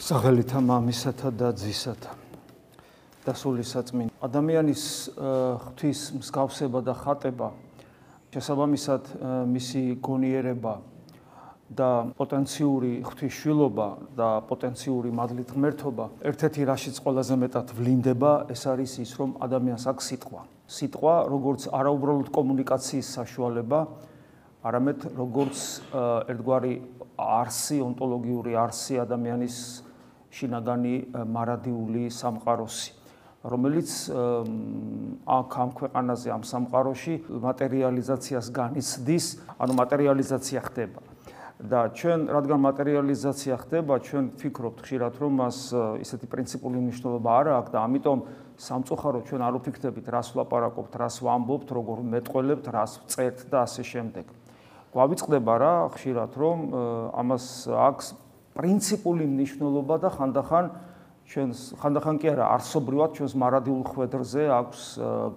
სახელითა მამისათა და ძისათა. და სული საწმინ ადამიანის ღვთის მსგავსება და ხატება შესაბამისად მისი გონიერება და პოტენციური ღვთისშვილობა და პოტენციური მადლით ღმერთობა ერთ-ერთი რაშიც ყველაზე მეტად ვლინდება ეს არის ის რომ ადამიანს აქვს სიტყვა. სიტყვა როგორც არაუბრალოდ კომუნიკაციის საშუალება არამედ როგორც ერთგვარი არსი ონტოლოგიური არსი ადამიანის შინაგანი მარადიული სამყაროსი რომელიც აქ ამ ქვეყანაზე ამ სამყაროში მატერიალიზაციას განიცდის, ანუ მატერიალიზაცია ხდება. და ჩვენ რადგან მატერიალიზაცია ხდება, ჩვენ ვფიქრობთ ხშირად, რომ მას ისეთი პრინციპული მნიშვნელობა არ აქვს და ამიტომ სამწუხაროდ ჩვენ არ ვფიქრდებით, რას ვლაპარაკობთ, რას ვამბობთ, როგორ მეტყველებთ, რას წერთ და ასე შემდეგ. გვავიწყდება რა ხშირად, რომ ამას აქვს პრინციპული მნიშვნელობა და ხანდახან ჩვენს ხანდახან კი არა არსობრივად ჩვენს მარადილ ხვედრზე აქვს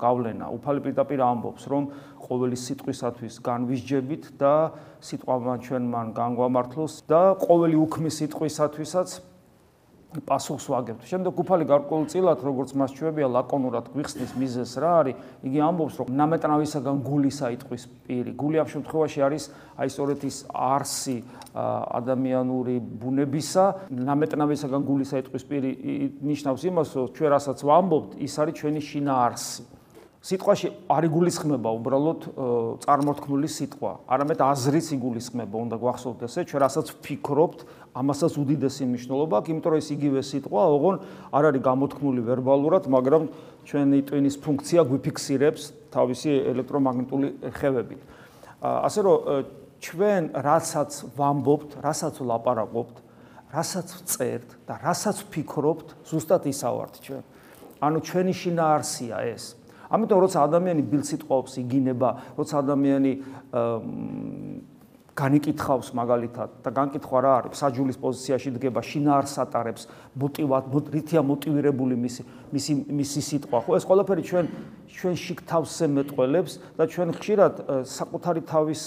გავლენა. უფალი პირდაპირ ამბობს, რომ ყოველი სიტყვისათვის განვისჯებით და სიტყვამ ჩვენ მან განგვამართლოს და ყოველი უქმის სიტყვისათვისაც პასუხს ვაგებთ. შემდეგ უფალი გარკვეულწილად, როგორც მას ჩვევია ლაკონურად გვიხსნის მიზეს რა არის, იგი ამბობს, რომ ნამეტნავისაგან გულისა იტყვის პირი. გული ამ შემთხვევაში არის აი სწორედ ის არსი ადამიანური ბუნებისა, ნამეტნავისაგან გულისა იტყვის პირი ნიშნავს იმას, რომ ჩვენ რასაც ვამბობთ, ის არის ჩვენი შინაარსი. სიტყვაში არ იგულისხმება უბრალოდ წარმორთქმული სიტყვა, არამედ აზრიც იგულისხმება, უნდა გვახსოვოთ ესე, ჩვენ რასაც ვფიქრობთ, ამასაც უდიდესი მნიშვნელობა აქვს, იმიტომ რომ ეს იგივე სიტყვა, ოღონ არ არის გამოთქმული ვერბალურად, მაგრამ ჩვენი ტვინის ფუნქცია გვიფიქსირებს თავისი ელექტრომაგნიტური ხევებით. ასე რომ ჩვენ რასაც ვამბობთ, რასაც ვლაპარაკობთ, რასაც ვწერთ და რასაც ვფიქრობთ, ზუსტად ისავართ ჩვენ. ანუ ჩვენი შინაარსია ეს. ამიტომ როცა ადამიანი ბილსიტყვაობს იგინება, როცა ადამიანი განიკითხავს მაგალითად და განკითხვა რა არის საჯულის პოზიციაში დგება შინაარს ატარებს მოტივად რითია მოტივირებული მისი მისი მისი სიტყვა ხო ეს ყველაფერი ჩვენ ჩვენ შიქთავსზე მეტყველებს და ჩვენ ხშირად საკუთარი თავის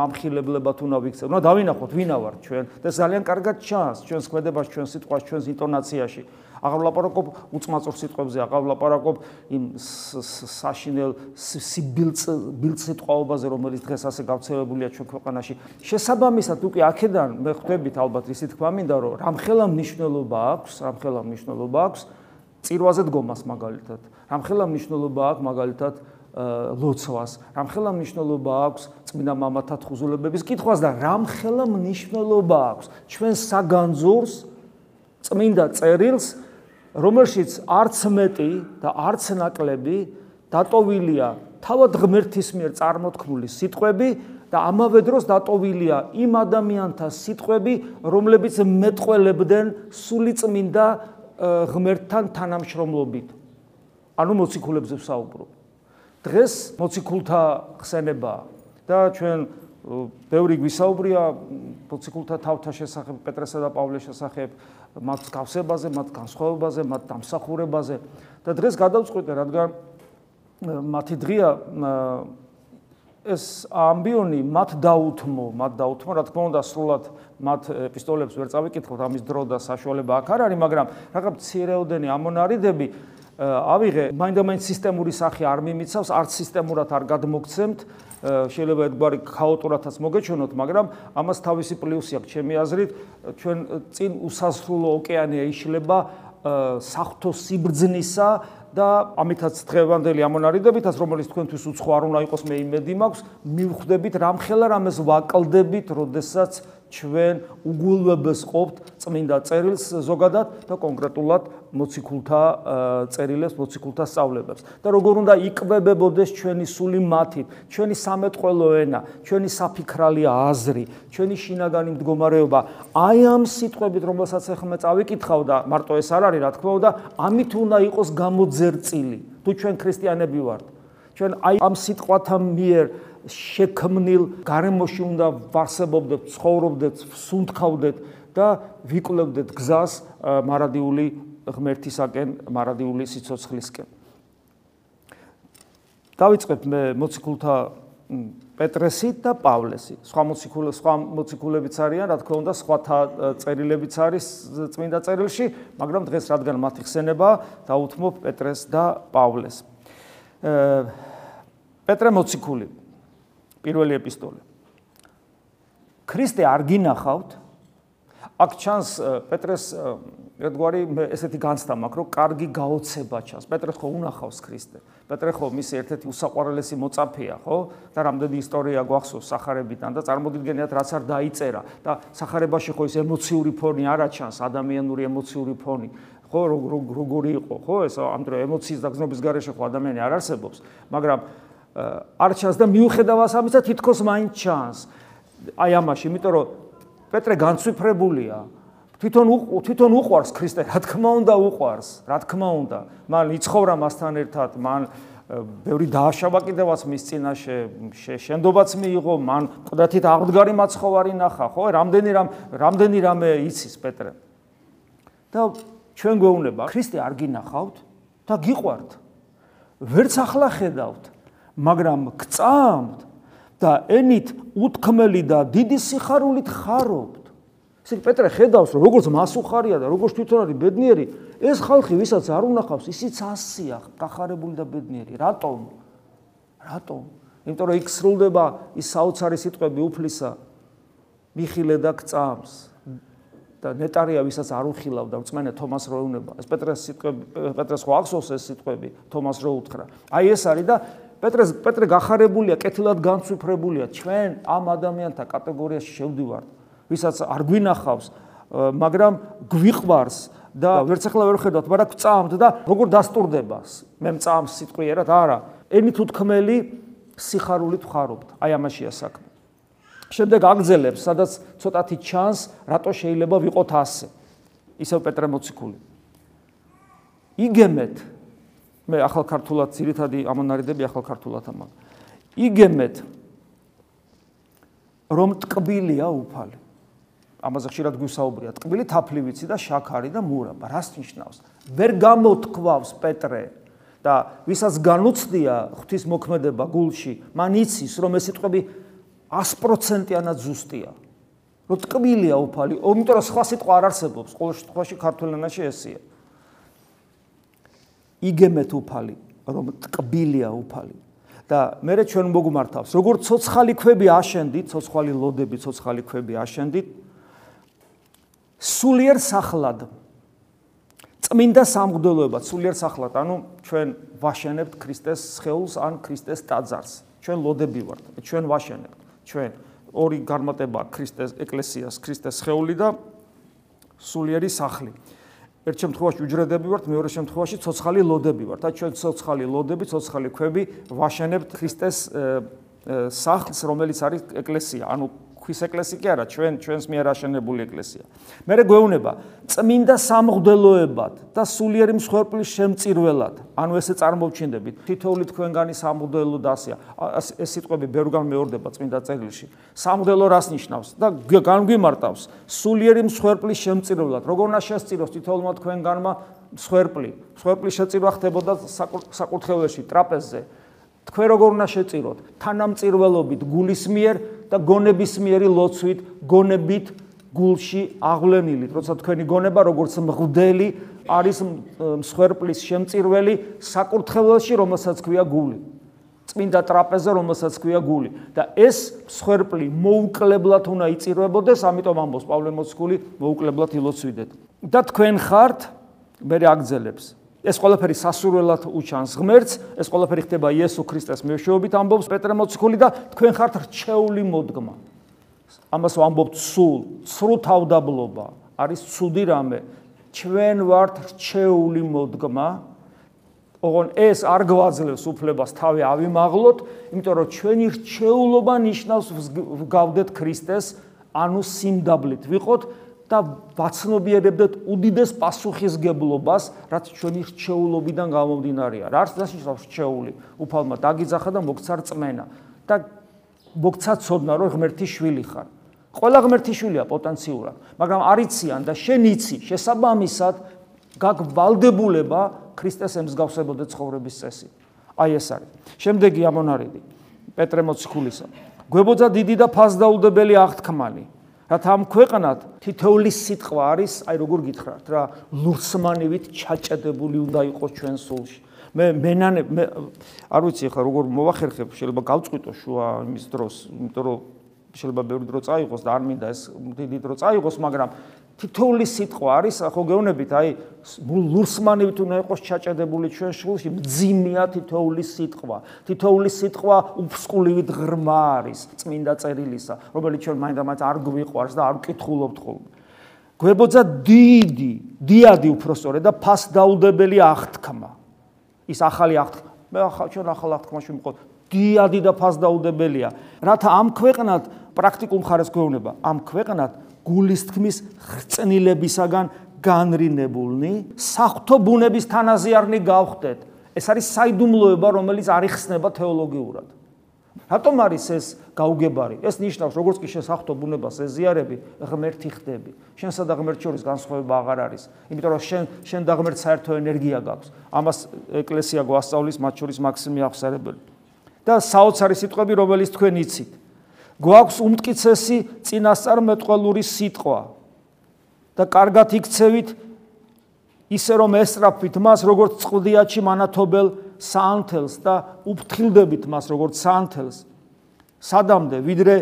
მამხილებლებად უნდა ვიქცევ. ნუ დავინახოთ ვინა ვარ ჩვენ და ძალიან კარგად ჩანს ჩვენს ქმედებას ჩვენ სიტყვას ჩვენს ინტონაციაში. აღარ ვლაპარაკობ უწმაწურ სიტყვებზე, აღარ ვლაპარაკობ იმ საშინელ სიბილწ ბილწ სიტყვაობაზე, რომელიც დღეს ასე გავრცელებულია ჩვენ ქვეყანაში. შესაბამისად, უკვე აქედან მე ხვდებით ალბათ ისე თქვა მინდა, რომ რამხელა მნიშვნელობა აქვს, რამხელა მნიშვნელობა აქვს წირვაზე დგომას მაგალითად. რამხელა მნიშვნელობა აქვს მაგალითად ლოცვას, რამხელა მნიშვნელობა აქვს წმინდა მამათა თხუზულებების კითხვას და რამხელა მნიშვნელობა აქვს ჩვენ საგანძურს წმინდა წერილს რომელშიც არც მეტი და არც ნაკლები დატოვილია თავად ღმერთის მიერ წარმოთქმული სიტყვები და ამავე დროს დატოვილია იმ ადამიანთა სიტყვები, რომლებიც მეტყველებდნენ სულიწმინდა ღმერთთან თანამშრომლობით. ანუ მოციქულებზე ვსაუბრობ. დღეს მოციქულთა ხსენება და ჩვენ ბევრი გვისაუბრია მოციქულთა თავთა შესახებ, პეტრესა და პავლეს შესახებ, მათ გავსებაზე, მათ განსხვავებაზე, მათ დამსახურებაზე. და დღეს გადავწყვიტე, რადგან მათი დღეა ეს ამბიონი მათ დაუთმო, მათ დაუთმო, რა თქმა უნდა, სრულად მათ ეპისტოლებს ვერ წავიკითხოთ, ამის დრო და საშუალება აქ არ არის, მაგრამ რაღაც ცირეოდენი ამონარიდები ავიღე, მაინდა-მაინც სისტემური სახე არ მიმიცავს, არც სისტემურად არ გადმოგცემთ, შეიძლება ერთგვარი ქაოტურათაც მოგეჩვენოთ, მაგრამ ამას თავისი პლუსი აქვს, ჩემი აზრით, ჩვენ წინ უსასრულო ოკეანე ეიშლება საფრთხო სიბრძნისა და ამითაც დღევანდელი ამონარიდებითაც რომელიც თქვენთვის უცხო არ უნდა იყოს მე იმედი მაქვს მივხვდებით რამხელა რამეს ვაკლდებით როდესაც ჩვენ უგულვებელს ყოფთ წმინდა წერილს ზოგადად და კონკრეტულად მოციქულთა წერილებს, მოციქულთა სწავლებებს. და როგორ უნდა იკვებებოდეს ჩვენი სული მათით, ჩვენი სამეთყველო ენა, ჩვენი საფიქრალი აზრი, ჩვენი შინაგანი მდგომარეობა. აი ამ სიტყვებით, რომელსაც ახლა წავიკითხავ და მარტო ეს არ არის, რა თქმა უნდა, ამით უნდა იყოს გამოძერწილი. თუ ჩვენ ქრისტიანები ვართ, ჩვენ აი ამ სიტყვათა მიერ შექმნილ გარემოში უნდა ვარსებობდეთ, ცხოვრობდეთ, სუნთქავდეთ და ვიკვლევდეთ გზას მარადიული ღმერთისაკენ, მარადიული სიცოცხლისკენ. დავიწყებ მე მოციქულთა პეტრესი და პავლესი. სხვა მოციქულები, სხვა მოციქულებიც არიან, რა თქმა უნდა, სხვათა წერილებიც არის წმინდა წერილში, მაგრამ დღეს რადგან მათი ხსენება, დაუთმობ პეტრეს და პავლეს. პეტრე მოციქული. პირველი ეპისტოლე. ქრისტე არ გინახავთ? აქ ჩანს პეტრეს ერთგვარი ესეთი განცდა მაქვს, რომ კარგი გაოცება ჩანს. პეტრე ხო უნახავს ქრისტე. პეტრე ხო მისი ერთ-ერთი უსაყვარლესი მოწაფეა, ხო? და რამდენი ისტორია გვახსოვს სახარებიდან და წარმოგიდგენიათ რაც არ დაიწერა და სახარებაში ხო ის ემოციური ფონი არა ჩანს, ადამიანური ემოციური ფონი. ხო როგორი იყო, ხო? ეს ამ დრო ემოციის დაგზნობის გარეშე ხო ადამიანი არ არსებობს, მაგრამ არ ჩანს და მიუხედავად ამისა თითქოს მაინც ჩანს. აი ამაში, იმიტომ რომ პეტრე განცვიფრებულია. თვითონ თვითონ უყვარს ქრისტე, რა თქმა უნდა უყვარს, რა თქმა უნდა. მან იცხოვრა მასთან ერთად, მან ბევრი დააშავა კიდევაც მის წინაშე, შენდობაც მიიღო, მან ყდათით აღდგარი მაცხოვარი ნახა, ხო? რამდენი რამ რამდენი რამე იცის პეტრე. და ჩვენ გვეუბნება, ქრისტე არ გინახავთ და გიყვართ. ვერც ახლა ხედავთ, მაგრამ გწამთ და ენით უთქმელი და დიდი სიხარულით ხარობთ. ისე პეტრე ხედავს რომ როგორც მას უხარია და როგორც თვითონ არის ბედნიერი ეს ხალხი ვისაც არ უნახავს ისიც ასია გახარებული და ბედნიერი. რატომ? რატომ? იმიტომ რომ იქ სრულდება ის საოცარი სიტყვები უფლისა. მიხილე და გწამს. და ნეტარია ვისაც არ უხილავ და წმენე თომას რო ეუნება ეს პეტრეს სიტყვები პეტრეს ხო ახსოვს ეს სიტყვები თომას რო უთხრა. აი ეს არის და პეტრეს პეტრე გახარებულია კეთილად განცვიფრებულია ჩვენ ამ ადამიანთა კატეგორიაში შევდივართ ვისაც არ გვინახავს, მაგრამ გვიყვარს და ვერც ახლა ვერ ხედავთ, მაგრამ გწამთ და როგორ დასტურდებას? მე მწამს სიტყვიერად, არა. ენით უთქმელი სიხარულით ხარობთ. აი ამაშია საქმე. შემდეგ აგზელებს, სადაც ცოტათი ჩანს, რატო შეიძლება ვიყოთ ასე. ისევ პეტრე მოციქული. იგემეთ მე ახალ ქართულად ძირითადი ამონარიდები ახალ ქართულად ამან. იგემეთ რომ ტკბილია უფალი. ამაზე ხშირად გვისაუბრია. ტკბილი თაფლი ვიცი და შაქარი და მურაბა. რას ნიშნავს? ვერ გამოთქვავს პეტრე და ვისაც განუცდია ღვთის მოქმედება გულში, მან იცის რომ ეს სიტყვები 100%-იანად ზუსტია. რომ ტკბილია უფალი, იმიტომ რომ სხვა სიტყვა არ არსებობს, ყოველ შემთხვევაში ქართულ ენაში ესია. იგემეთ უფალი, რომ ტკბილია უფალი. და მე ჩვენ მოგმართავს, როგორც ცოცხალი ქვები აშენდით, ცოცხალი ლოდები, ცოცხალი ქვები აშენდით, სულიერ სახლად წმინდა სამღვდელოება სულიერ სახლად ანუ ჩვენ ვაშენებთ ქრისტეს სხეულს ან ქრისტეს ტაძარს. ჩვენ ლოდები ვართ ჩვენ ვაშენებთ. ჩვენ ორი განმარტება ქრისტეს ეკლესიას ქრისტეს სხეული და სულიერი სახლი ერთ შემთხვევაში უჯრედები ვართ მეორე შემთხვევაში ცოცხალი ლოდები ვართ. და ჩვენ ცოცხალი ლოდები ცოცხალი ქვები ვაშენებთ ქრისტეს სახლს რომელიც არის ეკლესია. ანუ ქვის ეკლესია კი არა, ჩვენ ჩვენს მიერ აშენებული ეკლესია. მე რეგვეუნება წმინდა სამღვდელოებად და სულიერი მსხვერპლის შემწირველად. ანუ ესე წარმოვჩინდებით, თითოეული თქვენგანი სამღვდელო დასია. ეს სიტყვები ბევრგან მეორდება წმინდა წერილში. სამღვდელო რას ნიშნავს? და განგვიმარტავს სულიერი მსხვერპლის შემწირველად. როგორ უნდა შესწიროს თითოეულმა თქვენგანმა მსხვერპლი? მსხვერპლის შეწირვა ხდებოდა საკურთხეველში, ტრაპეზზე. თქვენ როგორ უნდა შეწიროთ? თანამწირველობით გულის მიერ და გონების მიერი ლოცვით, გონებით გულში აღვლენილი, როცა თქვენი გონება როგორც მღვდელი არის მსხვერპლის შემწირველი საკურთხეველში, რომელსაც ქვია გული. წმინდა ტრაპეზა, რომელსაც ქვია გული და ეს მსხვერპლი მოუკლებლად უნდა იწირვებოდეს, ამიტომ ამბობს პავლე მოციქული, მოუკლებლად ილოცვიდეთ. და თქვენ ხართ მე აგძელებს ეს ყველაფერი სასურველად უჩანს ღმერთს, ეს ყველაფერი ხდება იესო ქრისტეს მეშვეობით ამბობს პეტრე მოციქული და თქვენ ხართ რჩეული მოდგმა. ამას ვამბობთ სულ, სრულ თავდაბლობა, არის ცუდი რამე. ჩვენ ვართ რჩეული მოდგმა. ოღონ ეს არ გვაძლევს უფლებას თავი ავიმაღლოთ, იმიტომ რომ ჩვენი რჩეულობა ნიშნავს გავდეთ ქრისტეს, ანუ სიმდაბლით ვიყოთ და ვაცნობიერებდეთ უდიდეს პასუხისგებლობას, რაც ჩვენი რჩეულობიდან გამომდინარეა. რა არის დასიშრავს რჩეული? უფალმა დაგიძახა და მოგცა რწმენა და მოგცა ცოდნა, რომ ღმერთის შვილი ხარ. ყველა ღმერთის შვილია პოტენციურად, მაგრამ არიციან და შენ იცი შესაბამისად გაგვალდებულება ქრისტეს ემსგავსებოდე ცხოვრების წესი. აი ეს არის. შემდეგი ამონარიდი. პეტრე მოციქულისა. გვებოძა დიდი და ფასდაუდებელი აღთქმანი. რათა ამ ქვეყნად თითოეული სიტყვა არის, აი როგორ გითხრათ რა, ლურსმანივით ჩაჭედებული უნდა იყოს ჩვენ სულში. მე მენანე მე არ ვიცი ხა როგორ მოვახერხებ, შეიძლება გავწყვიტო შუა იმის დროს, იმიტომ რომ შეიძლება ბევრი დრო წაიღოს და არ მინდა ეს დიდი დრო წაიღოს, მაგრამ თითოეული სიტყვა არის, ხო გეუბნებით, აი ლურსმანივით უნდა იყოს ჩაჭედებული ჩვენ შულში, მძიმეა თითოეული სიტყვა. თითოეული სიტყვა უფსკულივით ღრმა არის წმინდა წერილისა, რომელიც ჩვენ მაინდა-მაინც არ გვიყვარს და არ ვკითხულობთ ხოლმე. გვებოძა დიდი, დიადი უფრო სწორედ და ფასდაუდებელი აღთქმა. ის ახალი აღთქმა. მე ახალ ჩვენ ახალ აღთქმაში ვიმყოთ დიადი და ფასდაუდებელია. რათა ამ ქვეყნად პრაქტიკულ მხარეს გვეუბნება, ამ ქვეყნად გულის თქმის ხრწნილებისაგან განრინებულნი საფრთხო ბუნების თანაზიარნი გავხდეთ. ეს არის საიდუმლოება, რომელიც არ იხსნება თეოლოგიურად. რატომ არის ეს გაუგებარი? ეს ნიშნავს, როგორც კი შენ საფრთხო ბუნებას ეზიარები, ღმერთი ხდები. შენსა და ღმერთ შორის განსხვავება აღარ არის. იმიტომ რომ შენ შენ და ღმერთ საერთო ენერგია გაქვს. ამას ეკლესია გვასწავლის მათ შორის მაქსიმი აღსარებელი. და საოცარი სიტყვები, რომელიც თქვენ იცით. გვაქვს უმტკიცესი წინასწარმეტყველური სიტყვა. და კარგად იქცევით ისე რომ ესწრაფვით მას როგორც წყდიაჩი მანათობელ საანთელს და უფთხილდებით მას როგორც საანთელს. სადამდე ვიდრე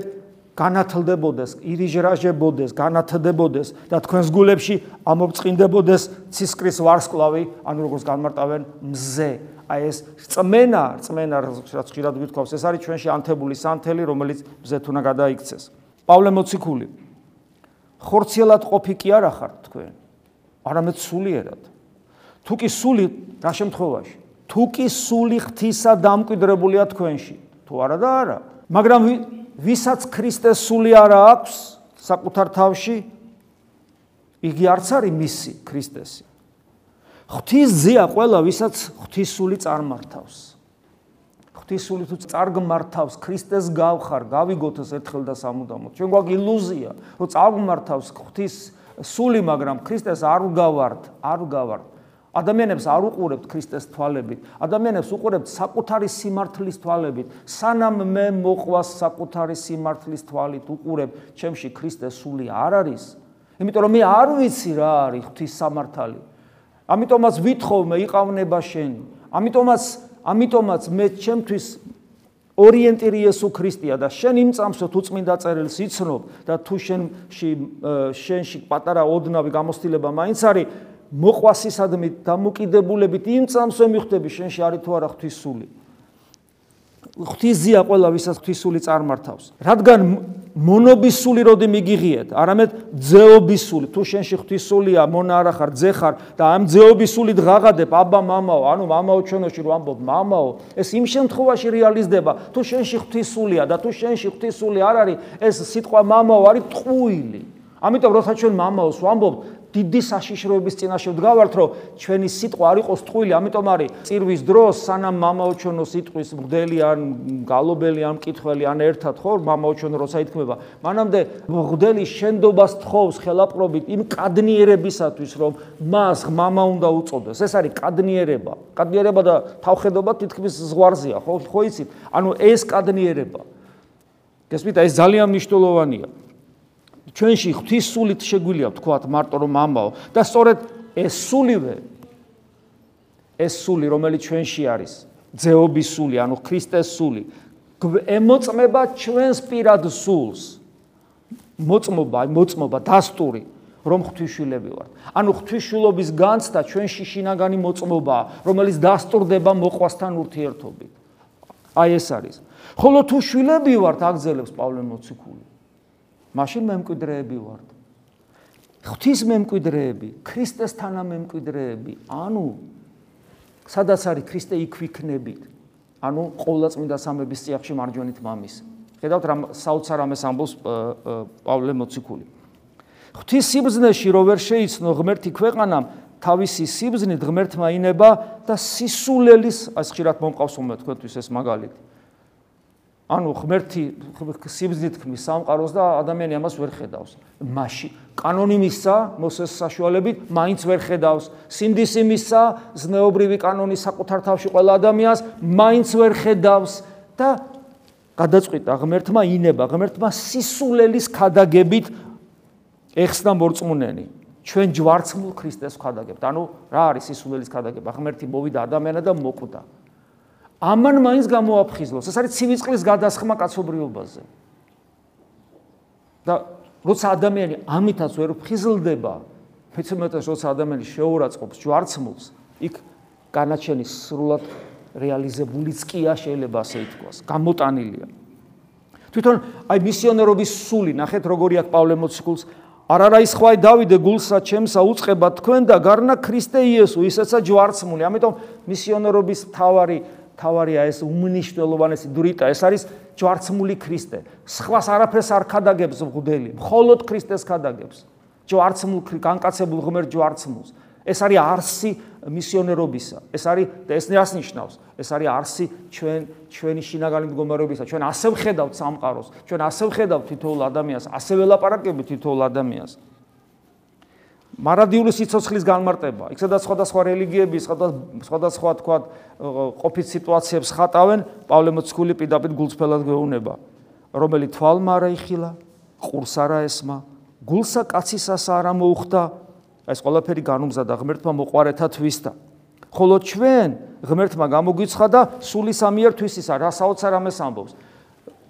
განათლდებოდეს, ირიჟრაჟებოდეს, განათდებოდეს და თქვენს გულებში ამობწყინდებოდეს ცისკრის ვარსკვლავი, ანუ როგორც განმარტავენ მზე, აი ეს წმენა, წმენა რაც ხშირად გვითხოვს, ეს არის ჩვენში ანთებული სანთელი, რომელიც მზეთ უნდა გადაიქცეს. პავლე მოციქული. ხორციელად ყოფი კი არა ხართ თქვენ, არამედ სულიერად. თუ კი სული რა შემთხვევაში? თუ კი სული ღთისა დამკვიდრებულია თქვენში, თუ არა და არა. მაგრამ ვისაც ქრისტეს სული არა აქვს საკუთარ თავში, იგი არც არის მისი ქრისტესი. ღვთის ზია ყველა ვისაც ღვთისული წარმართავს. ღვთისული თუ წარმართავს ქრისტეს გავხარ გავიგოთ ეს ერთხელ და სამუდამოდ. ჩვენ გვაქვს ილუზია რომ წარმართავს ღვთის სული მაგრამ ქრისტეს არ უგავართ არ უგავართ ადამიანებს არ უყურებთ ქრისტეს თვალებით ადამიანებს უყურებთ საკუთარი სიმართლის თვალებით. სანამ მე მოყვას საკუთარი სიმართლის თვალით უყურებ ჩემში ქრისტეს სული არ არის. იმიტომ რომ მე არ ვიცი რა არის ღვთის სამართალი. ამიტომაც ვითხოვ მე იყავნება შენი. ამიტომაც ამიტომაც მე ჩემთვის ორიენტირი იესო ქრისტეა და შენ იმ წამსო თუ წმინდა წერილს იცნობ და თუ შენში შენში პატარა ოდნავი გამოცდილება მაინც არის მოყვასისადმი დამოკიდებულებით იმ წამსო მიხვდები შენში არის თუ არა ღვთისული. ღვთისზია ყველა ვისაც ღვთისული წარმართავს. რადგან მონობისული როდი მიგიღიეთ, არამედ ძეობისული. თუ შენში ღვთისულია, მონა არა ხარ, ძე ხარ და ამ ძეობისული დღაღადებ აბა მამაო, ანუ მამაო ჩვენოში რო ამბობ მამაო, ეს იმ შემთხვევაში რეალიზდება, თუ შენში ღვთისულია და თუ შენში ღვთისული არ არის, ეს სიტყვა მამაო არის ტყუილი. ამიტომ როცა ჩვენ მამაოს ვამბობთ, დიდი საშიშროების წინაშე ვდგავართ, რომ ჩვენი სიტყვა არ იყოს ტყუილი, ამიტომ არის წირვის დროს, სანამ მამაოჩონო სიტყვის მგდელი ან გალობელი ან მკითხველი ან ერთად ხო, მამაოჩონო როცა ითქმება, მანამდე მგდელი შენდობას თხოვს ხელაპყრობით იმ კადნიერებისათვის, რომ მას მამა უნდა უწოდეს. ეს არის კადნიერება. კადნიერება და თავხედობა თითქმის ზღვარზეა, ხო, ხო იცით? ანუ ეს კადნიერება. გესმით, ეს ძალიან მნიშვნელოვანია. ჩვენში ღვთის სულით შეგვიძლია ვთქვათ მარტო რომ ამაო. და სწორედ ეს სულივე ეს სული რომელიც ჩვენში არის ძეობის სული ანუ ქრისტეს სული ემოწმება ჩვენს პირად სულს. მოწმობა მოწმობა დასტური რომ ღვთისშვილები ვართ ანუ ღვთისშვილობის განცდა ჩვენში შინაგანი მოწმობაა რომელიც დასტურდება მოყვასთან ურთიერთობით. აი ეს არის. ხოლო თუ შვილები ვართ აგზელებს პავლე მოციქული მაშინ მემკვიდრეები ვართ. ღვთის მემკვიდრეები, ქრისტეს თანამემკვიდრეები, ანუ სადაც არის ქრისტე იქ ვიქნებით. ანუ ყოვლადწმინდა სამების წიაღში მარჯვენით მამის. ხედავთ რა საოცარ ამეს ამბობს პავლე მოციქული. ღვთის სიბზნეში რო ვერ შეიცნო ღმერთი ქვეყანამ თავისი სიბზნით ღმერთმა ინება და სისულელის ეს ხშირად მომყავს უმე თქვენთვის ეს მაგალითი. ანუ ღმერთი სიბზნით ქმნის სამყაროს და ადამიანი ამას ვერ ხედავს. მასში კანონი მისცა მოსეს საშუალებით, მაინც ვერ ხედავს. სინდისი მისცა ზნეობრივი კანონი საკუთარ თავში ყველა ადამიანს, მაინც ვერ ხედავს და გადაწყვიტა ღმერთმა ინება, ღმერთმა სისულელის ქადაგებით ეხსნა მორწმუნენი. ჩვენ ჯვარცმულ ქრისტეს ქადაგებთ. ანუ რა არის სისულელის ქადაგება? ღმერთი მოვიდა ადამიანად და მოკვდა. ამან მაინც გამოაფხიზლოს. ეს არის ცივიწყლის გადასხმა კაცობრიობაზე. და როცა ადამიანი ამითაც ვერ ფხიზლდება, მეცემეთას როცა ადამიანი შეურაცხყოფს ჯვარცმულს, იქ განაჩენის სრულად რეალიზებულიც კია შეიძლება ასე ითქვას, გამოტანილია. თვითონ აი მისიონერობის სული, ნახეთ როგორი აქვს პავლე მოციქულს, არ არა ის ხვაი დავიდე გულსა ჩემსა უצება თქვენ და გარნა ქრისტე იესო, ისეცა ჯვარცმული. ამიტომ მისიონერობის თავარი თავარია ეს უმნიშვნელოვანესი დრიტა, ეს არის ჯვარცმული ქრისტე. სხვას არაფერს არ ხადაგებს მღვდელი, მხოლოდ ქრისტეს ხადაგებს. ჯვარცმულ განკაცებულ ღმერთ ჯვარცმულს. ეს არის არსი მისიონერობისა. ეს არის და ეს ნიშნავს? ეს არის არსი ჩვენ ჩვენი შინაგანი მდგომარეობისა. ჩვენ ასე ვხედავთ სამყაროს, ჩვენ ასე ვხედავთ თითოეულ ადამიანს, ასე ველაპარაკებით თითოეულ ადამიანს. მარადიული სიცოცხლის განმარტება. იქ სადაც სხვადასხვა რელიგიები, სხვადასხვა თქვა ყოფით სიტუაციებს ხატავენ, პავლე მოციქული პირდაპირ გულწრფელად გვეუბნება, რომელი თვალმა არა იხილა, ყურს არა ესმა, გულსა კაცისას არა მოუხდა, ეს ყველაფერი განუმზადა ღმერთმა მოყარეთა თვისთა. ხოლო ჩვენ ღმერთმა გამოგვიცხადა სული სამიერ თვისისა, რა საოცარ ამეს ამბობს.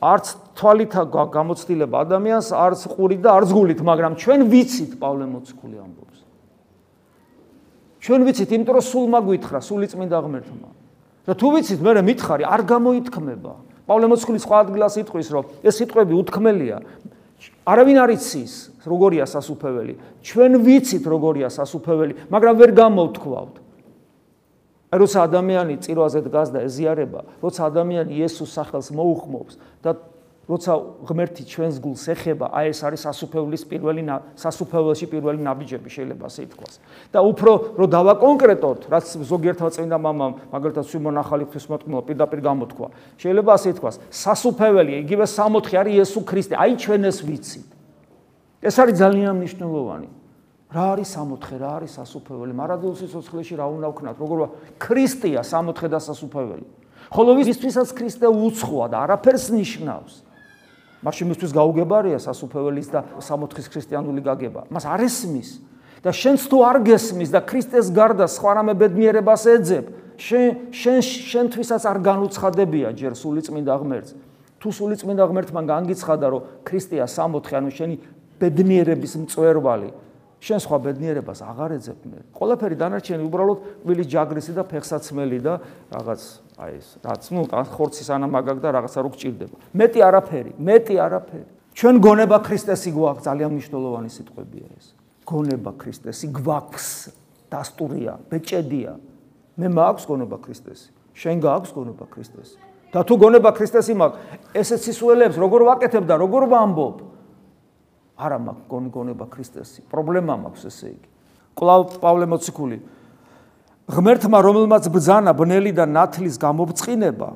არც თვალით გამოცდილება ადამიანს, არც ყურით და არც გულით, მაგრამ ჩვენ ვიცით პავლე მოციქული ამბობს. ჩვენ ვიცით, იმიტომ რომ სულ მაგვითხრა, სული წმინდა ღმერთმა. და თუ ვიცით, მე მითხარი, არ გამოითქმება. პავლე მოციქული სხვა ადგილას იტყვის, რომ ეს სიტყვები უთქმელია. არავინ არ იცის, როგორია სასუფეველი. ჩვენ ვიცით, როგორია სასუფეველი, მაგრამ ვერ გამოვთქვავთ. როცა ადამიანი წირვაზე დგას და ეზიარება, როცა ადამიანი იესოს სახელს მოუხმობს და როცა ღმერთი ჩვენს გულს ეხება, აი ეს არის სასუფეველის პირველი სასუფეველში პირველი ნაბიჯები შეიძლება ასე ითქვას. და უფრო რო დავაკონკრეტოთ, რაც ზოგიერთმა წმინდა მამამ, მაგალითად სიმონ ახალი ღვთისმოწყალე პირდაპირ გამოთქვა, შეიძლება ასე ითქვას, სასუფეველი, იგივე სამოთხე არის იესო ქრისტე, აი ჩვენ ეს ვიცით. ეს არის ძალიან მნიშვნელოვანი. რა არის სამოთხე, რა არის სასუფეველი? მარადულ სიცოცხლეში რა უნდა ვქნათ? როგორ ქრისტეა სამოთხე და სასუფეველი? ხოლო ვისთვისაც ქრისტე უცხოა და არაფერს ნიშნავს. მაშინ მისთვის გაუგებარია სასუფეველის და სამოთხის ქრისტიანული გაგება. მას არ ესმის და შენც თუ არ გესმის და ქრისტეს გარდა სხვა რამე ბედნიერებას ეძებ, შენ შენ შენთვისაც არ განუცხადებია ჯერ სული წმინდა ღმერთს. თუ სული წმინდა ღმერთმა განგიცხადა, რომ ქრისტეა სამოთხე, ანუ შენი ბედნიერების მწვერვალი, შენ სხვა ბედნიერებას აღარ ეძებ მე. ყველაფერი დანარჩენი უბრალოდ ვილის ჯაგრისი და ფეხსაცმელი და რაღაც აი ეს რაც ნუ ხორცის ანამაგაგ და რაღაცა რო გჭირდება. მეტი არაფერი, მეტი არაფერი. ჩვენ გონება ქრისტესი გვაქვს, ძალიან მნიშვნელოვანი სიტყვებია ეს. გონება ქრისტესი გვაქვს, დასტურია, ბეჭედია. მე მაქვს გონება ქრისტესი. შენ გააქვს გონება ქრისტესი. და თუ გონება ქრისტესი მაქვს, ესეც ისუელებს, როგორ ვაკეთებ და როგორ ვამბობ? არა მაქვს გონგონება ქრისტესი. პრობლემა მაქვს ესე იგი. კლავ პავლე მოციქული ღმერთმა რომელმაც ბძანა ბნელი და ნათლის გამობწყინება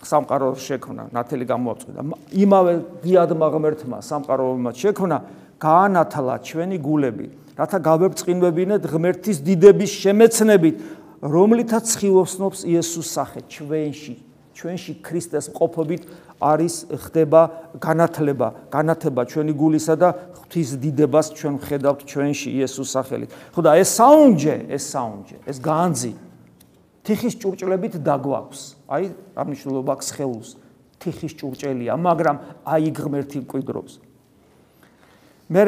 სამყარო შექმნა, ნათელი გამოაწყდა. იმავე დიადმა ღმერთმა სამყარო რომელმაც შექმნა, გაანათლა ჩვენი გულები, რათა გავებწყინვებინეთ ღმერთის დიდების შემეცნებით, რომლითაც ცხილოსნობს იესოს სახე ჩვენში, ჩვენში ქრისტეს ყოფობით არის ხდება განათლება, განათება ჩვენი გულისა და ღვთის დიდებას ჩვენ ხედავთ ჩვენში იესოს სახელით. ხო და ეს საუნჯე, ეს საუნჯე, ეს განძი თიხის ჭურჭლებით დაგვაქვს. აი, აღნიშნულობა აქვს ხელს. თიხის ჭურჭელია, მაგრამ აი ღმერთი მკვიდრობს. მე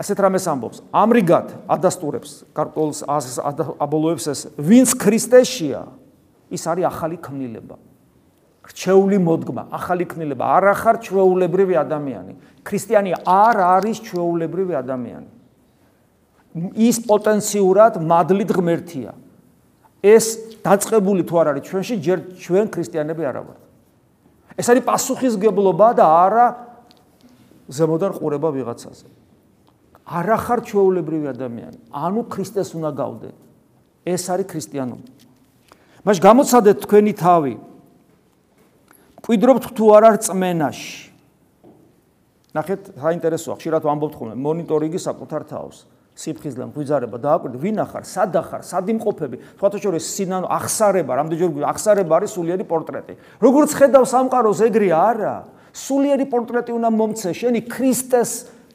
ასეთ რამეს ამბობს. ამრიგად ადასტურებს კარტოლს აბოლოებს ეს, ვინც ქრისტეშია, ის არის ახალი ქმნილება. რჩეული მოდგმა, ახალი ქმნილება, არ ახარ ჩვეულებრივი ადამიანი. ქრისტიანი არ არის ჩვეულებრივი ადამიანი. ის პოტენციურად მადლით ღმერთია. ეს დაწყებული თუ არ არის ჩვენში, ჯერ ჩვენ ქრისტიანები არა ვართ. ეს არის პასუხისგებლობა და არა ზემოდან ყურება ვიღაცაზე. არ ახარ ჩვეულებრივი ადამიანი. ანუ ქრისტეს უნდა გავდე. ეს არის ქრისტიანობა. მაშ გამოცადეთ თქვენი თავი კვიდრობთ თუ არ არ წმენაში. ნახეთ, საინტერესოა, ხშირად ვამბობთ ხოლმე, მონიტორინგი საკუთარ თავს. სიფხიზლე მღვიძარება დააკვირდი ვინ ახარ სად ახარ სად იმყოფები სხვათა შორის სინანო ახსარება რამდენჯერ ახსარება არის სულიერი პორტრეტი როგორც ხედავ სამყაროს ეგრე არა სულიერი პორტრეტი უნდა მომცე შენი ქრისტეს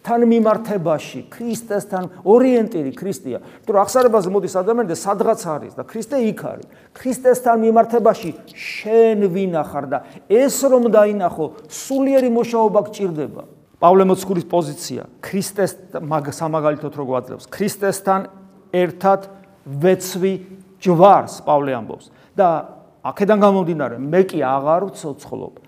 თან მიმართებაში ქრისტესთან ორიენტირი ქრისტეა. თუ ახსარებაზე მოდის ადამიანი და სადღაც არის და ქრისტე იქ არის. ქრისტესთან მიმართებაში შენ ვინ ახარ და ეს რომ დაინახო სულიერი მოშაობა გჭირდება. პავლე მოციქულის პოზიცია ქრისტეს სამაგალითოდ რო გვაძლევს ქრისტესთან ერთად ვეცვი ჯვარს პავლე ამბობს. და აქედან გამომდინარე მე კი აღარ ვцоცხლობ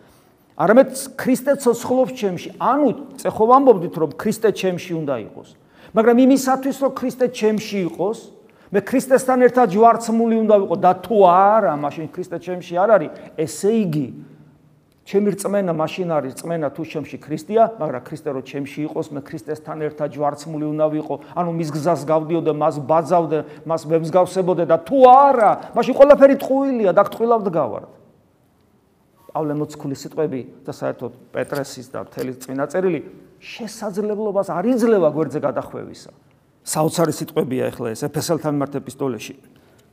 არამედ ქრისტე ცოცხლობს ჩემში. ანუ წეხო ვამბობდით რომ ქრისტე ჩემში უნდა იყოს. მაგრამ იმისათვის რომ ქრისტე ჩემში იყოს მე ქრისტესთან ერთად ჯვარცმული უნდა ვიყო. და თუ არა მაშინ ქრისტე ჩემში არ არის ესე იგი ჩემი რწმენა მაშინ არის რწმენა თუ ჩემში ქრისტეა, მაგრამ ქრისტე რო ჩემში იყოს, მე ქრისტესთან ერთად ჯვარცმული უნდა ვიყო, ანუ მის გზას გავდიოდე, მას ბაძავდე, მას მემსგავსებოდე და თუ არა, მაშინ ყველაფერი ტყუილია და გტყვილავ დგავარ. პავლე მოციქულის სიტყვები და საერთოდ პეტრესის და მთელი წინა წერილი შესაძლებლობას არ იძლევა გვერდზე გადახვევისა. საოცარი სიტყვებია ახლა ეს ეფესელთან მიმართ ეპისტოლეში.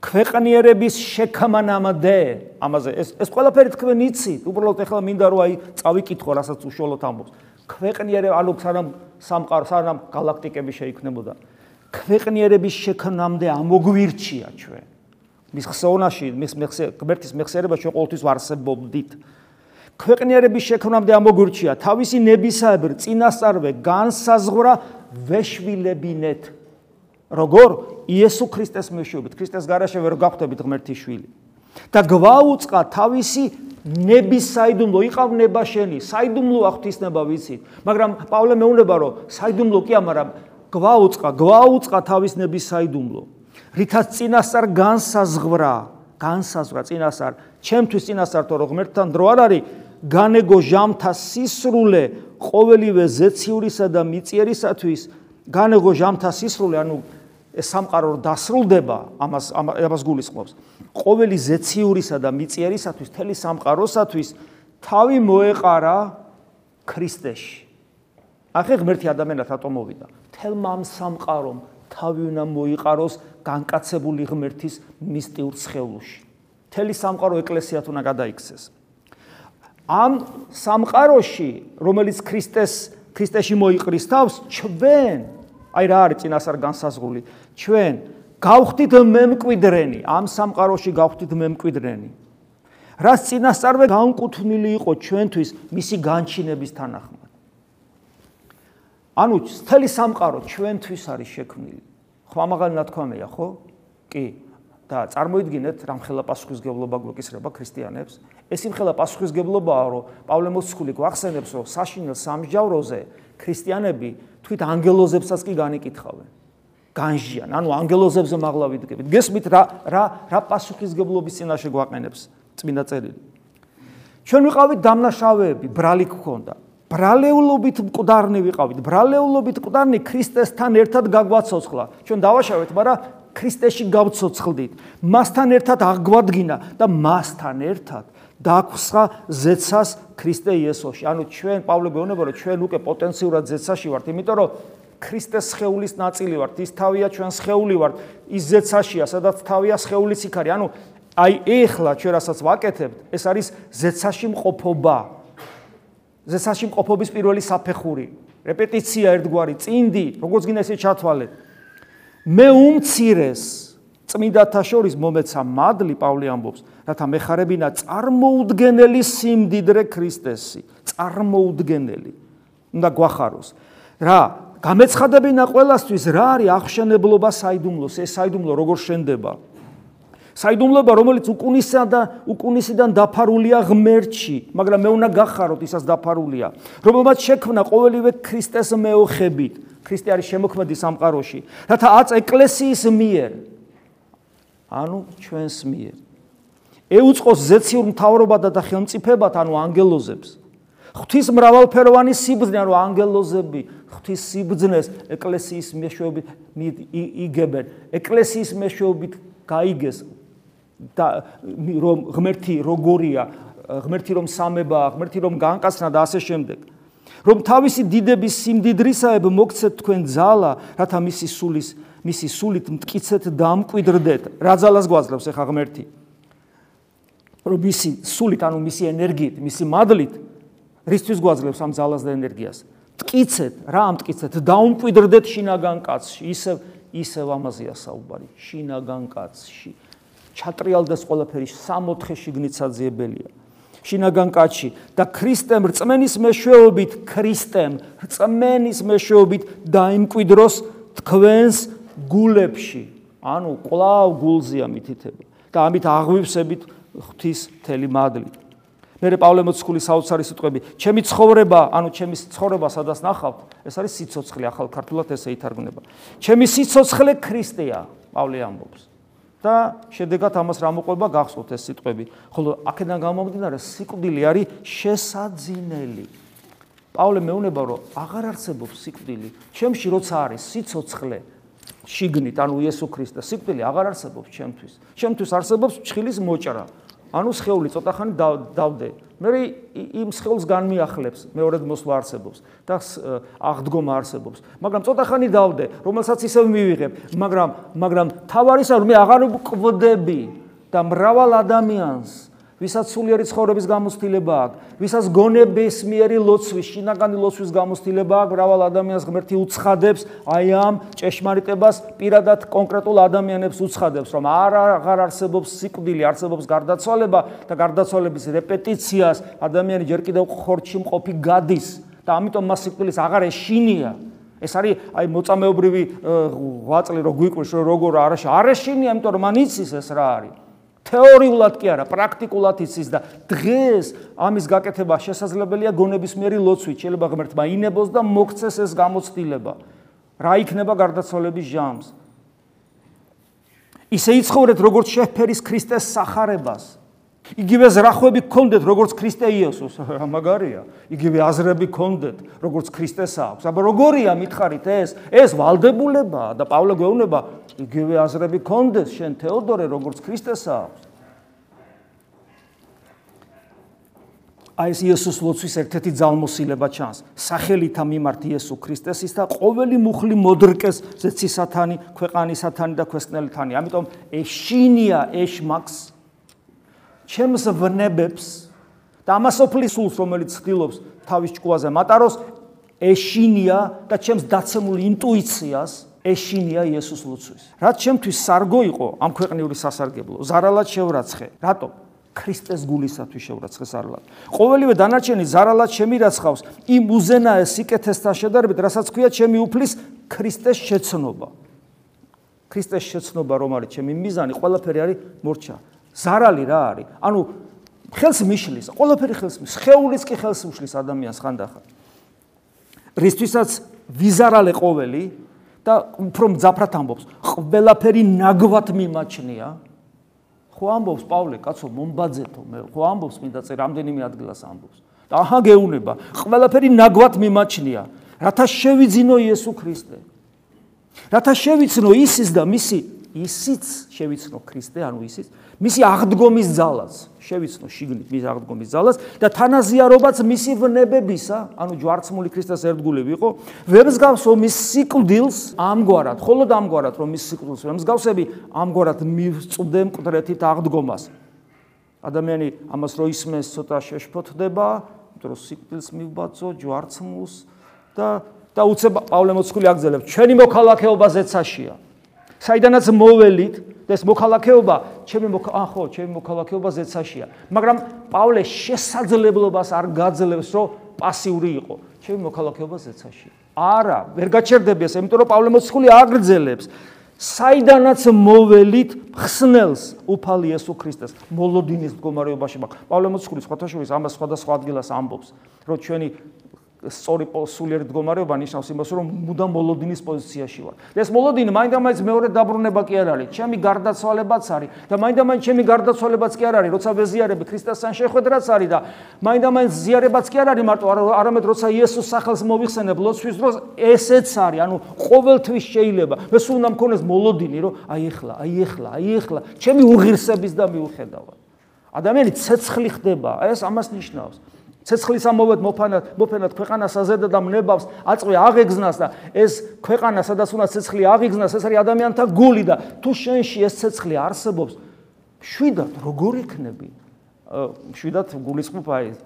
ქვეყნიერების შექმნამდე ამაზე ეს ეს ყველაფერი თქვენ იცით უბრალოდ ეხლა მინდა რომ აი წავიკითხო რასაც უშუალოდ ამბობს ქვეყნიერებ ანუ სანამ სამყარო სანამ galaktikები შეიქმნებოდა ქვეყნიერების შექმნამდე ამოგვირჩია ჩვენ მის ხსოვნაში მის ღმერთის მეხსიერება ჩვენ ყოველთვის ვარსებობდით. ქვეყნიერების შექმნამდე ამოგვირჩია თავისი ნებისაებრ წინასწარვე განსაზღვრა ვეშვილებინეთ როგორ? იესო ქრისტეს მეშვეობით. ქრისტეს გარეშე ვერ გახვდებით ღმერთის შვილი. და გვაუწყა თავისი ნების საიდუმლო იყავნება შენი საიდუმლო აღთისნება ვიცით. მაგრამ პავლე მეუნება რომ საიდუმლო კი ამარა. გვაუწყა გვაუწყა თავის ნების საიდუმლო რითაც წინასწარ განსაზღვრა განსაზღვრა წინასწარ. ჩემთვის წინასწარ თო რომ ღმერთთან დრო არ არის. განეგო ჟამთა სისრულე ყოველივე ზეციურისა და მიწიერისათვის. განეგო ჟამთა სისრულე ანუ ეს სამყარო დასრულდება ამას ამას გულისხმობს. ყოველი ზეციურისა და მიწიერისათვის თელი სამყაროსათვის თავი მოეყარა ქრისტეში. ახე ღმერთი ადამიანად რატომ მოვიდა თელმა ამ სამყარომ თავი უნდა მოიყაროს განკაცებული ღმერთის მისტიურ სხეულში. თელი სამყარო ეკლესიათ უნდა გადაიქცეს. ამ სამყაროში რომელიც ქრისტეს ქრისტეში მოიყრის თავს ჩვენ აი რა არის წინასწარ განსაზღვრული ჩვენ გავხდით მემკვიდრენი ამ სამყაროში გავხდით მემკვიდრენი. რას წინასწარვე განკუთვნილი იყო ჩვენთვის მისი განჩინების თანახმად ანუ მთელი სამყარო ჩვენთვის არის შექმნილი ხმამაღალი ნათქვამია ხო კი და წარმოიდგინეთ რამხელა პასუხისგებლობა გვეკისრება ქრისტიანებს ეს იმხელა პასუხისგებლობაა რომ პავლე მოციქული გვახსენებს რომ საშინელ სამსჯავროზე ქრისტიანები თვით ანგელოზებსაც კი განიკითხავენ. განჟიან, ანუ ანგელოზებზე მაღლა ვიდგებით. გესმით რა რა რა პასუხისგებლობის წინაშე გვაყენებს წმინდა წერილი. ჩვენ ვიყავით დამნაშავეები, ბრალი გქონდა. ბრალეულობით მკვდარნი ვიყავით. ბრალეულობით მკვდარნი ქრისტესთან ერთად გაგვაცოცხლა. ჩვენ დავაშავეთ, მაგრამ ქრისტეში გავცოცხლდით. მასთან ერთად აღგვადგინა და მასთან ერთად დაგვსხა ზეცას ქრისტე იესოში. ანუ ჩვენ პავლე გვეუბნება რომ ჩვენ უკვე პოტენციურად ზეცაში ვართ, იმიტომ რომ ქრისტეს სხეულის ნაწილი ვართ, ის თავია ჩვენ სხეული ვართ, ის ზეცაშია, სადაც თავია სხეულის იქ არის. ანუ აი ეხლა ჩვენ რასაც ვაკეთებთ, ეს არის ზეცაში მყოფობა. ზეცაში მყოფობის პირველი საფეხური. რეპეტიცია ერთგვარი, წინდი, როგორც გინდა ესე ჩათვალეთ. მე უმცირეს წმინდათა შორის მომეცა მადლი პავლე ამბობს რათა მეხარებინა წარმოუდგენელი სიმდიდრე ქრისტესი წარმოუდგენელი უნდა გვახაროს რა გამეცხადებინა ყველასთვის რა არის აღშენებლობა საიდუმლოს ეს საიდუმლო როგორ შენდება საიდუმლოება რომელიც უკუნისიდან და უკუნისიდან დაფარულია ღმერთში მაგრამ მე უნდა გახაროთ ისაც დაფარულია რომელმაც შექმნა ყოველივე ქრისტეს მეოხებით ქრისტე არის შემოქმედი სამყაროში რათა აწ ეკლესიის მიერ ანუ ჩვენს მიერ. ეუწყოს ზეციურ მთავრობათა და ხელმწიფებათ, ანუ ანგელოზებს. ღვთის მრავალფეროვანი სიბძნე, ანუ ანგელოზები ღვთის სიბძნეს ეკლესიის მეშვეობით იგებენ. ეკლესიის მეშვეობით გაიგეს და რომ ღმერთი როგორია, ღმერთი რომ სამებაა, ღმერთი რომ განკაცნა და ასე შემდეგ. რომ თავისი დიდების სიმდიდრისაებ მოგცეთ თქვენ ძალა, რათა მისი სულის, მისი სულით მткиცეთ დამკვიდრდეთ. რა ძალას გვაძლევს ახლა ღმერთი? რომ მისი სულით, ანუ მისი ენერგიით, მისი მადლით რისთვის გვაძლევს ამ ძალას და ენერგიას? მткиცეთ, რა ამткиცეთ? დაუმკვიდრდეთ შინაგან კაცში. ისევ ისევ ამაზეა საუბარი. შინაგან კაცში. ჩატრიალდეს ყველაფერი 6-4 შიგნით საძიებელია. შინაგანკაჩი და ქრისტემ რწმენის მეშვეობით ქრისტემ რწმენის მეშვეობით დაიმკვიდროს თქვენს გულებში. ანუ კვლავ გულზე ამითითება და ამით აღვივსებით ღვთის მთელი მადლი. მერე პავლე მოციქული საოცარი სიტყვები. ჩემი ცხოვრება, ანუ ჩემი ცხოვრება სადას ნახავთ, ეს არის სიცოცხლე, ახალ ქართულად ესე ითარგმნება. ჩემი სიცოცხლე ქრისტეა, პავლე ამბობს. და შედეგად ამას რა მოყვება გახსოვთ ეს სიტყვები. ხოლო აქედან გამომდინარე სიკვდილი არის შესაძინელი. პავლე მეუნება რომ აღარ არსებობს სიკვდილი, ჩემში როცა არის სიцоცხლე, შიგნით, ანუ იესო ქრისტე, სიკვდილი აღარ არსებობს ჩემთვის. ჩემთვის არსებობს ჩხილის მოჭრა. ანუ სხეული ცოტა ხანი დავდე. მე იმ სხეულს განმიახლებს, მეორედ მოსვლა არსებობს და აღდგომა არსებობს. მაგრამ ცოტა ხანი დავდე, რომელსაც ისევ მივიღებ, მაგრამ მაგრამ თავარისა რომ მე აღარ მკვდები და მრავალ ადამიანს ვისაც სულიერი ცხოვრების გამოცდილება აქვს, ვისაც გონების მიერი ლოცვის, შინაგანი ლოცვის გამოცდილება აქვს, მრავალ ადამიანს ღმერთი უცხადებს, აი ამ ჭეშმარიტებას პირადად კონკრეტულ ადამიანებს უცხადებს, რომ არ აღარ არსებობს სიკვდილი, არსებობს გარდაცვალება და გარდაცვალების რეპეტიციას ადამიანი ჯერ კიდევ ხორჩი მყოფი გადის და ამიტომ მას სიკვდილის აღარ ეშინია. ეს არის აი მოწამეობრივი ღვაწლი რო გვიყვეს რომ როგორ არაში არ ეშინია, იმიტომ რომ მან იცის ეს რა არის. თეორიულად კი არა, პრაქტიკულად იცის და დღეს ამის გაკეთება შესაძლებელია გონების მიერი ლოცვით. შეიძლება ღმერთმა ინებოს და მოგცეს ეს გამოცდილება. რა იქნება გარდაცვალების ჟამს? ისე იცხოვრეთ როგორც შეფერის ქრისტეს სახარებას. იგივე ზრახვები გქონდეთ როგორც ქრისტე იესოს, მაგარია. იგივე აზრები გქონდეთ როგორც ქრისტეს აქვს. აბა როგორია მითხარით ეს? ეს ვალდებულებაა და პავლე გვეუბნება, იგივე აზრები გქონდეს შენ თეოდორე როგორც ქრისტეს აქვს. აი ეს იესოს ლოცვის ერთ-ერთი ძალმოსილება ჩანს. სახელითა მიმართ იესო ქრისტესის და ყოველი მუხლი მოდრკეს ზეცისათანი, ქვეყანისათანი და ქვესკნელითანი. ამიტომ ეშინია ეშმაკს ჩემს ვნებებს და ამასოფლის სულს რომელიც ცდილობს თავის ჭკუაზე მატაროს ეშინია და ჩემს დაცემულ ინტუიციას ეშინია იესოს ლოცვის. რაც ჩემთვის სარგო იყო ამ ქვეყნიური სასარგებლო, ზარალად შევრაცხე. რატო? ქრისტეს გულისათვის შევრაცხე ზარალად. ყოველივე დანარჩენი ზარალად შემირაცხავს იმ უზენაე სიკეთესთან შედარებით, რასაც ქვია ჩემი უფლის ქრისტეს შეცნობა. ქრისტეს შეცნობა რომ არის ჩემი მიზანი, ყველაფერი არის მორჩა. ზარალი რა არის? ანუ ხელს მიშლის, ყველაფერი ხელს მიშლის, შეეულის კი ხელს უშლის ადამიანს ხანდახან. რისთვისაც ვიზარალე ყოველი და უფრო მძაფრად ამბობს, ყველაფერი ნაგვად მიმაჩნია. ხო ამბობს პავლე, კაცო, მომბაძეთო, მე ხო ამბობს მინდა წე რამდენიმე ადგილას ამბობს. და აჰა გეუნება, ყველაფერი ნაგვად მიმაჩნია, რათა შევიძინო იესო ქრისტე. რათა შევიცნო ისის და მისი ისიც შევიცნო ქრისტე, ანუ ისიც მისი აღდგომის ძალას, შევიცნო შიგნით მის აღდგომის ძალას და თანაზიარობაც მისი ვნებებისა, ანუ ჯვარცმული ქრისტეს ერთგულები იყო, ვებსგავსო მის სიკვდილს ამგვარად, ხოლოდ ამგვარად რომ მის სიკვდილს ვებსგავსები, ამგვარად მივწვდე მკვდრეთით აღდგომას. ადამიანი ამას რო ისმეს, ცოტა შეშფოთდება, იმიტომ რომ სიკვდილს მივბაძო ჯვარცმულს და და უცებ პავლე მოციქული აგზელებს, ჩვენი მოქალაქეობა ზეცაშია. საიდანაც მოველით ეს მოქალაქეობა ჩემი აა ხო ჩემი მოქალაქეობა ზეცაშია. მაგრამ პავლე შესაძლებლობას არ გაძლევს რომ პასიური იყო. ჩემი მოქალაქეობა ზეცაშია. არა ვერ გაჩერდები ეს იმიტომ რომ პავლე მოციქული აგრძელებს საიდანაც მოველით ხსნელს უფალი იესო ქრისტეს. მოლოდინის მდგომარეობაში მაგ პავლე მოციქული სხვათა შორის ამას სხვადასხვა ადგილას ამბობს რომ ჩვენი სწორი სულიერი მდგომარეობა ნიშნავს იმას, რომ მუდამ მოლოდინის პოზიციაში ვარ. და ეს მოლოდინი მაინდამაინც მეორე დაბრუნება კი არ არის, ჩემი გარდაცვალებაც არის და მაინდამაინც ჩემი გარდაცვალებაც კი არ არის, როცა ვეზიარები ქრისტესთან შეხვედრაც არის და მაინდამაინც ზიარებაც კი არ არის მარტო არამედ როცა იესოს სახელს მოვიხსენებ ლოცვის დროს, ესეც არის, ანუ ყოველთვის შეიძლება. მე სულ უნდა მქონდეს მოლოდინი, რომ აი ეხლა, აი ეხლა, აი ეხლა, ჩემი უღირსების და მიუხედავად. ადამიანი ცეცხლი ხდება, ეს ამას ნიშნავს. ცეცხლის ამოვეთ მოფანად მოფენად ქვეყანას აზედა და მნებავს აწყვე აღეგზნას და ეს ქვეყანა სადაც უნდა ცეცხლი აღეგზნას ეს არის ადამიანთა გული და თუ შენში ეს ცეცხლი არსებობს შვიდად როგორ იქნები? შვიდად გულისხმობა ეს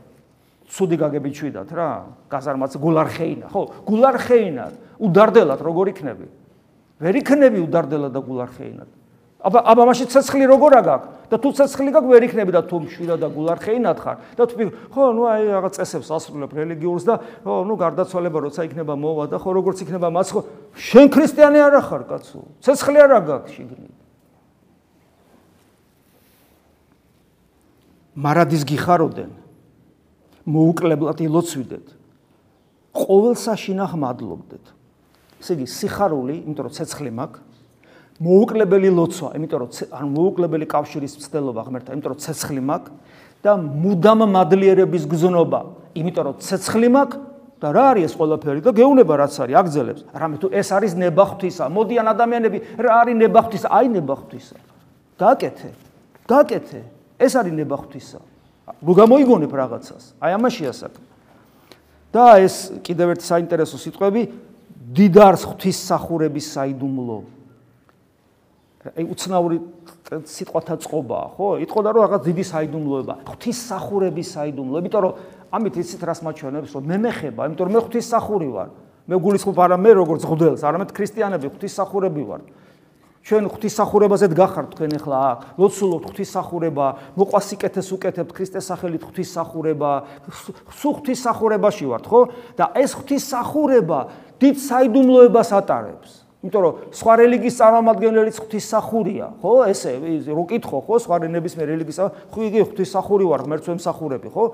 ცუდი გაგები შვიდად რა გაზარმაც გულარხეინა. ხო გულარხეინად უდარდელად როგორ იქნები? ვერ იქნები უდარდელად და გულარხეინად აბა აბა მაშინ ცეცხლი როგორ აგაქვს? და თუ ცეცხლი გაქვს ვერ იქნები და თუ მშვიდა და გულარხეინად ხარ და თუ ხო ნუ აი რაღაც წესებს ასრულებ რელიგიურს და ხო ნუ გარდაცვალება როცა იქნება მოვა და ხო როგორც იქნება მას ხო შენ ქრისტიანი არ ხარ კაცო. ცეცხლი არ აგაქვს შიგნით. მარადის გიხაროდენ მოუკლებლად ილოცვიდეთ. ყოველ საშინახ მადლობდეთ. ესე იგი სიხარული იმიტომ რომ ცეცხლი მაქვს მოუკლებელი ლოცვა იმიტომ რომ ან მოუკლებელი კავშირის მცდელობა ღმერთთან იმიტომ რომ ცეცხლი მაქვს და მუდამ მადლიერების გზნობა იმიტომ რომ ცეცხლი მაქვს და რა არის ეს ყველაფერი და გეუნება რაც არის აგძელებს რამე თუ ეს არის ნებახვთისა მოდიან ადამიანები რა არის ნებახვთისა აი ნებახვთისა გაკეთე გაკეთე ეს არის ნებახვთისა. რო გამოიგონებ რაღაცას, აი ამაშია საქმე. და ეს კიდევ ერთი საინტერესო სიტყვები დიდარს ღვთისმსახურების საიდუმლო. აი უცნაური სიტყვათა წყობაა, ხო? იტყოდა რომ რაღაც დიდი საიდუმლოება, ღვთისმსახურების საიდუმლო, იმიტომ რომ ამით იცით რას მაჩვენებს, რომ მე მეხება, იმიტომ რომ მე ღვთისმსახური ვარ. მე გულისხმობ არა მე როგორც ღდელს, არამედ ქრისტიანები ღვთისმსახურები ვარ. ჩვენ ღვთისახურებაზე დგახართ თქვენ ახლა აქ. ლოცულობთ ღვთისახურება, მოყვასიკეთეს უკეთებთ ქრისტეს სახელით ღვთისახურება. სულ ღვთისახურებაში ვართ, ხო? და ეს ღვთისახურება დიდ საიდუმლოებას ატარებს. იმიტომ რომ სხვა რელიგიის წარმომადგენლებიც ღვთისახურია, ხო? ესე რო კითხო, ხო? სხვა რელიგიის რელიგიის ხო იგი ღვთისახური ვარ, ღმერთს ვემსახურები, ხო?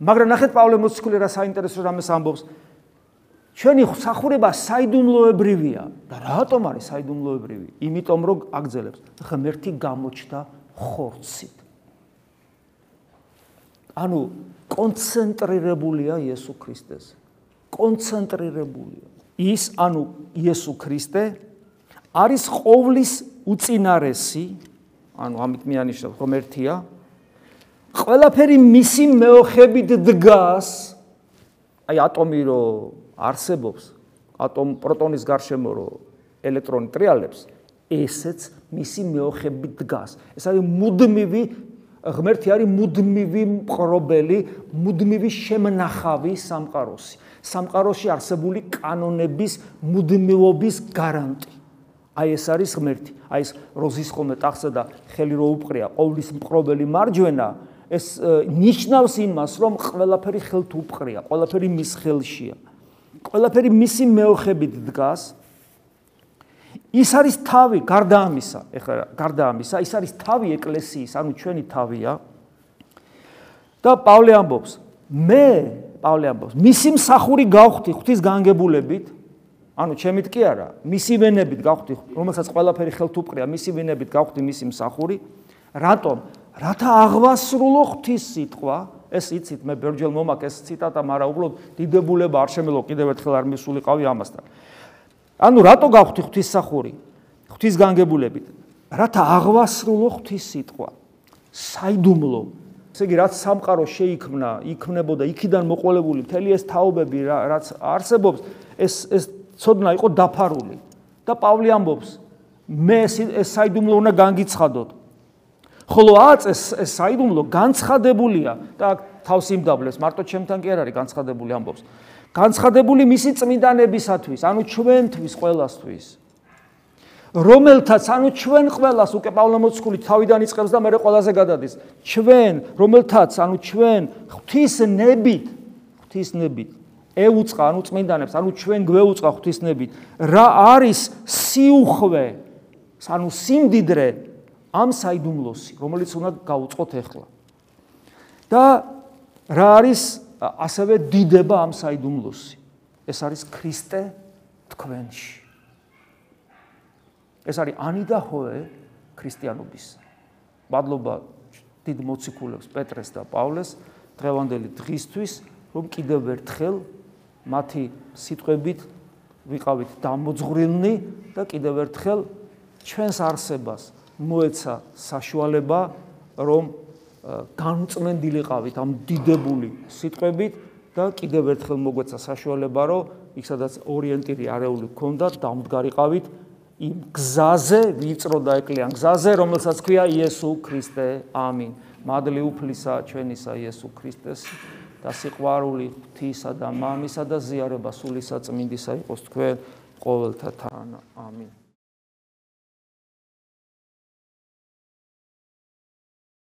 მაგრამ ნახეთ პავლე მოციქული რა საინტერესო რამეს ამბობს. ჩვენი სახურება საიდუმლოებრივია და რატომ არის საიდუმლოებრივი? იმიტომ რომ აგძელებს ღმერთი გამოჩნდა ხორცით. ანუ კონცენტრირებულია იესო ქრისტეს. კონცენტრირებულია. ის ანუ იესო ქრისტე არის ყოვლის უწინარესი, ანუ ამით მეანიშნავ ღმერთია. ყველაფერი მისი მეოხებით დგას. აი ატომი რო არსებობს ატომ პროტონის გარშემო რო ელექტრონი ტრიალებს ესეც მისი მეოხებით დგას ეს არის მუდმივი ღმერთი არის მუდმივი მყრობელი მუდმივი შემნახავი სამყაროსი სამყაროში არსებული კანონების მუდმივობის გარანტი აი ეს არის ღმერთი აი ეს როზის ხომე ტახსა და ხელი რო უპყრია ყოვლის მყრობელი მარჯვენა ეს ნიშნავს იმას რომ ყველაფერი ხელთ უპყრია ყველაფერი მის ხელშია ყველაფერი მისი მეოხებით დგას. ის არის თავი, გარდა ამისა, ეხლა გარდა ამისა, ის არის თავი ეკლესიის, ანუ ჩვენი თავია. და პავლე ამბობს, მე, პავლე ამბობს, მისი მსახური გავხდი ღვთის განგებულებით, ანუ ჩემით კი არა, მისი ვენებით გავხდი, რომელსაც ყველაფერი ხელთ უპყრია, მისი ვენებით გავხდი მისი მსახური. რატომ? რათა აღვასრულო ღვთის სიტყვა, ეს იცით მე ბერჯელ მომაკ ეს ციტატა, მაგრამ უბრალოდ დიდებულება არ შემელო კიდევ ერთხელ არ მისულიყავი ამასთან. ანუ რატო გავხდი ღვთისმსახური? ღვთისგანგებულებით. რათა აღვასრულო ღვთის სიტყვა. საიდუმლო. ესე იგი რაც სამყარო შეიქმნა, იქმნებოდა იქიდან მოყოლებული მთელი ეს თაობები რაც არსებობს, ეს ეს ცოდნა იყო დაფარული. და პავლე ამბობს, მე ეს საიდუმლო უნდა განგიცხადოთ. ხოლო აწეს ეს საიდუმლო განცხადებულია და თავს იმდაბლებს მარტო ჩემთან კი არ არის განცხადებული ამბობს განცხადებული მისი წმინდანებისათვის ანუ ჩვენთვის ყველასთვის რომელთაც ანუ ჩვენ ყველას უკვე პავლემოცკული თავიდან იწყებს და მე ყველაზე გადადის ჩვენ რომელთაც ანუ ჩვენ ღვთის ნებით ღვთის ნებით ეუწყა ანუ წმინდანებს ანუ ჩვენ გვეუწყა ღვთის ნებით რა არის სიუხვე ანუ სიმდიდრე ამ საიდუმლოსი, რომელიც უნდა გაუწყოთ ახლა. და რა არის ასევე დიდება ამ საიდუმლოსი? ეს არის ქრისტე თქვენში. ეს არის ანი და ჰოე ქრისტიანობის. მადლობა დიდ მოციქულებს პეტრეს და პავლეს დღევანდელი დღისთვის, რომ კიდევ ერთხელ მათი სიტყვებით ვიყავით დამოძღვრილნი და კიდევ ერთხელ ჩვენს არსებას მოეცა საშუალება რომ განწმენდილიყავით ამ დიდებული სიტყვებით და კიდევ ერთხელ მოგვეცა საშუალება, რომ იქ სადაც ორიენტირი არეული გქონდათ, დამდგარიყავით იმ გზაზე, ვიწრო და ეკლიან გზაზე, რომელსაც ქვია იესო ქრისტე. ამინ. მადლი უფლისა ჩვენისა იესო ქრისტეს და სიყვარული ღვთისა და მამისა და ზიარება სული საწმინდისა იყოს თქვენ ყოველთა თან. ამინ.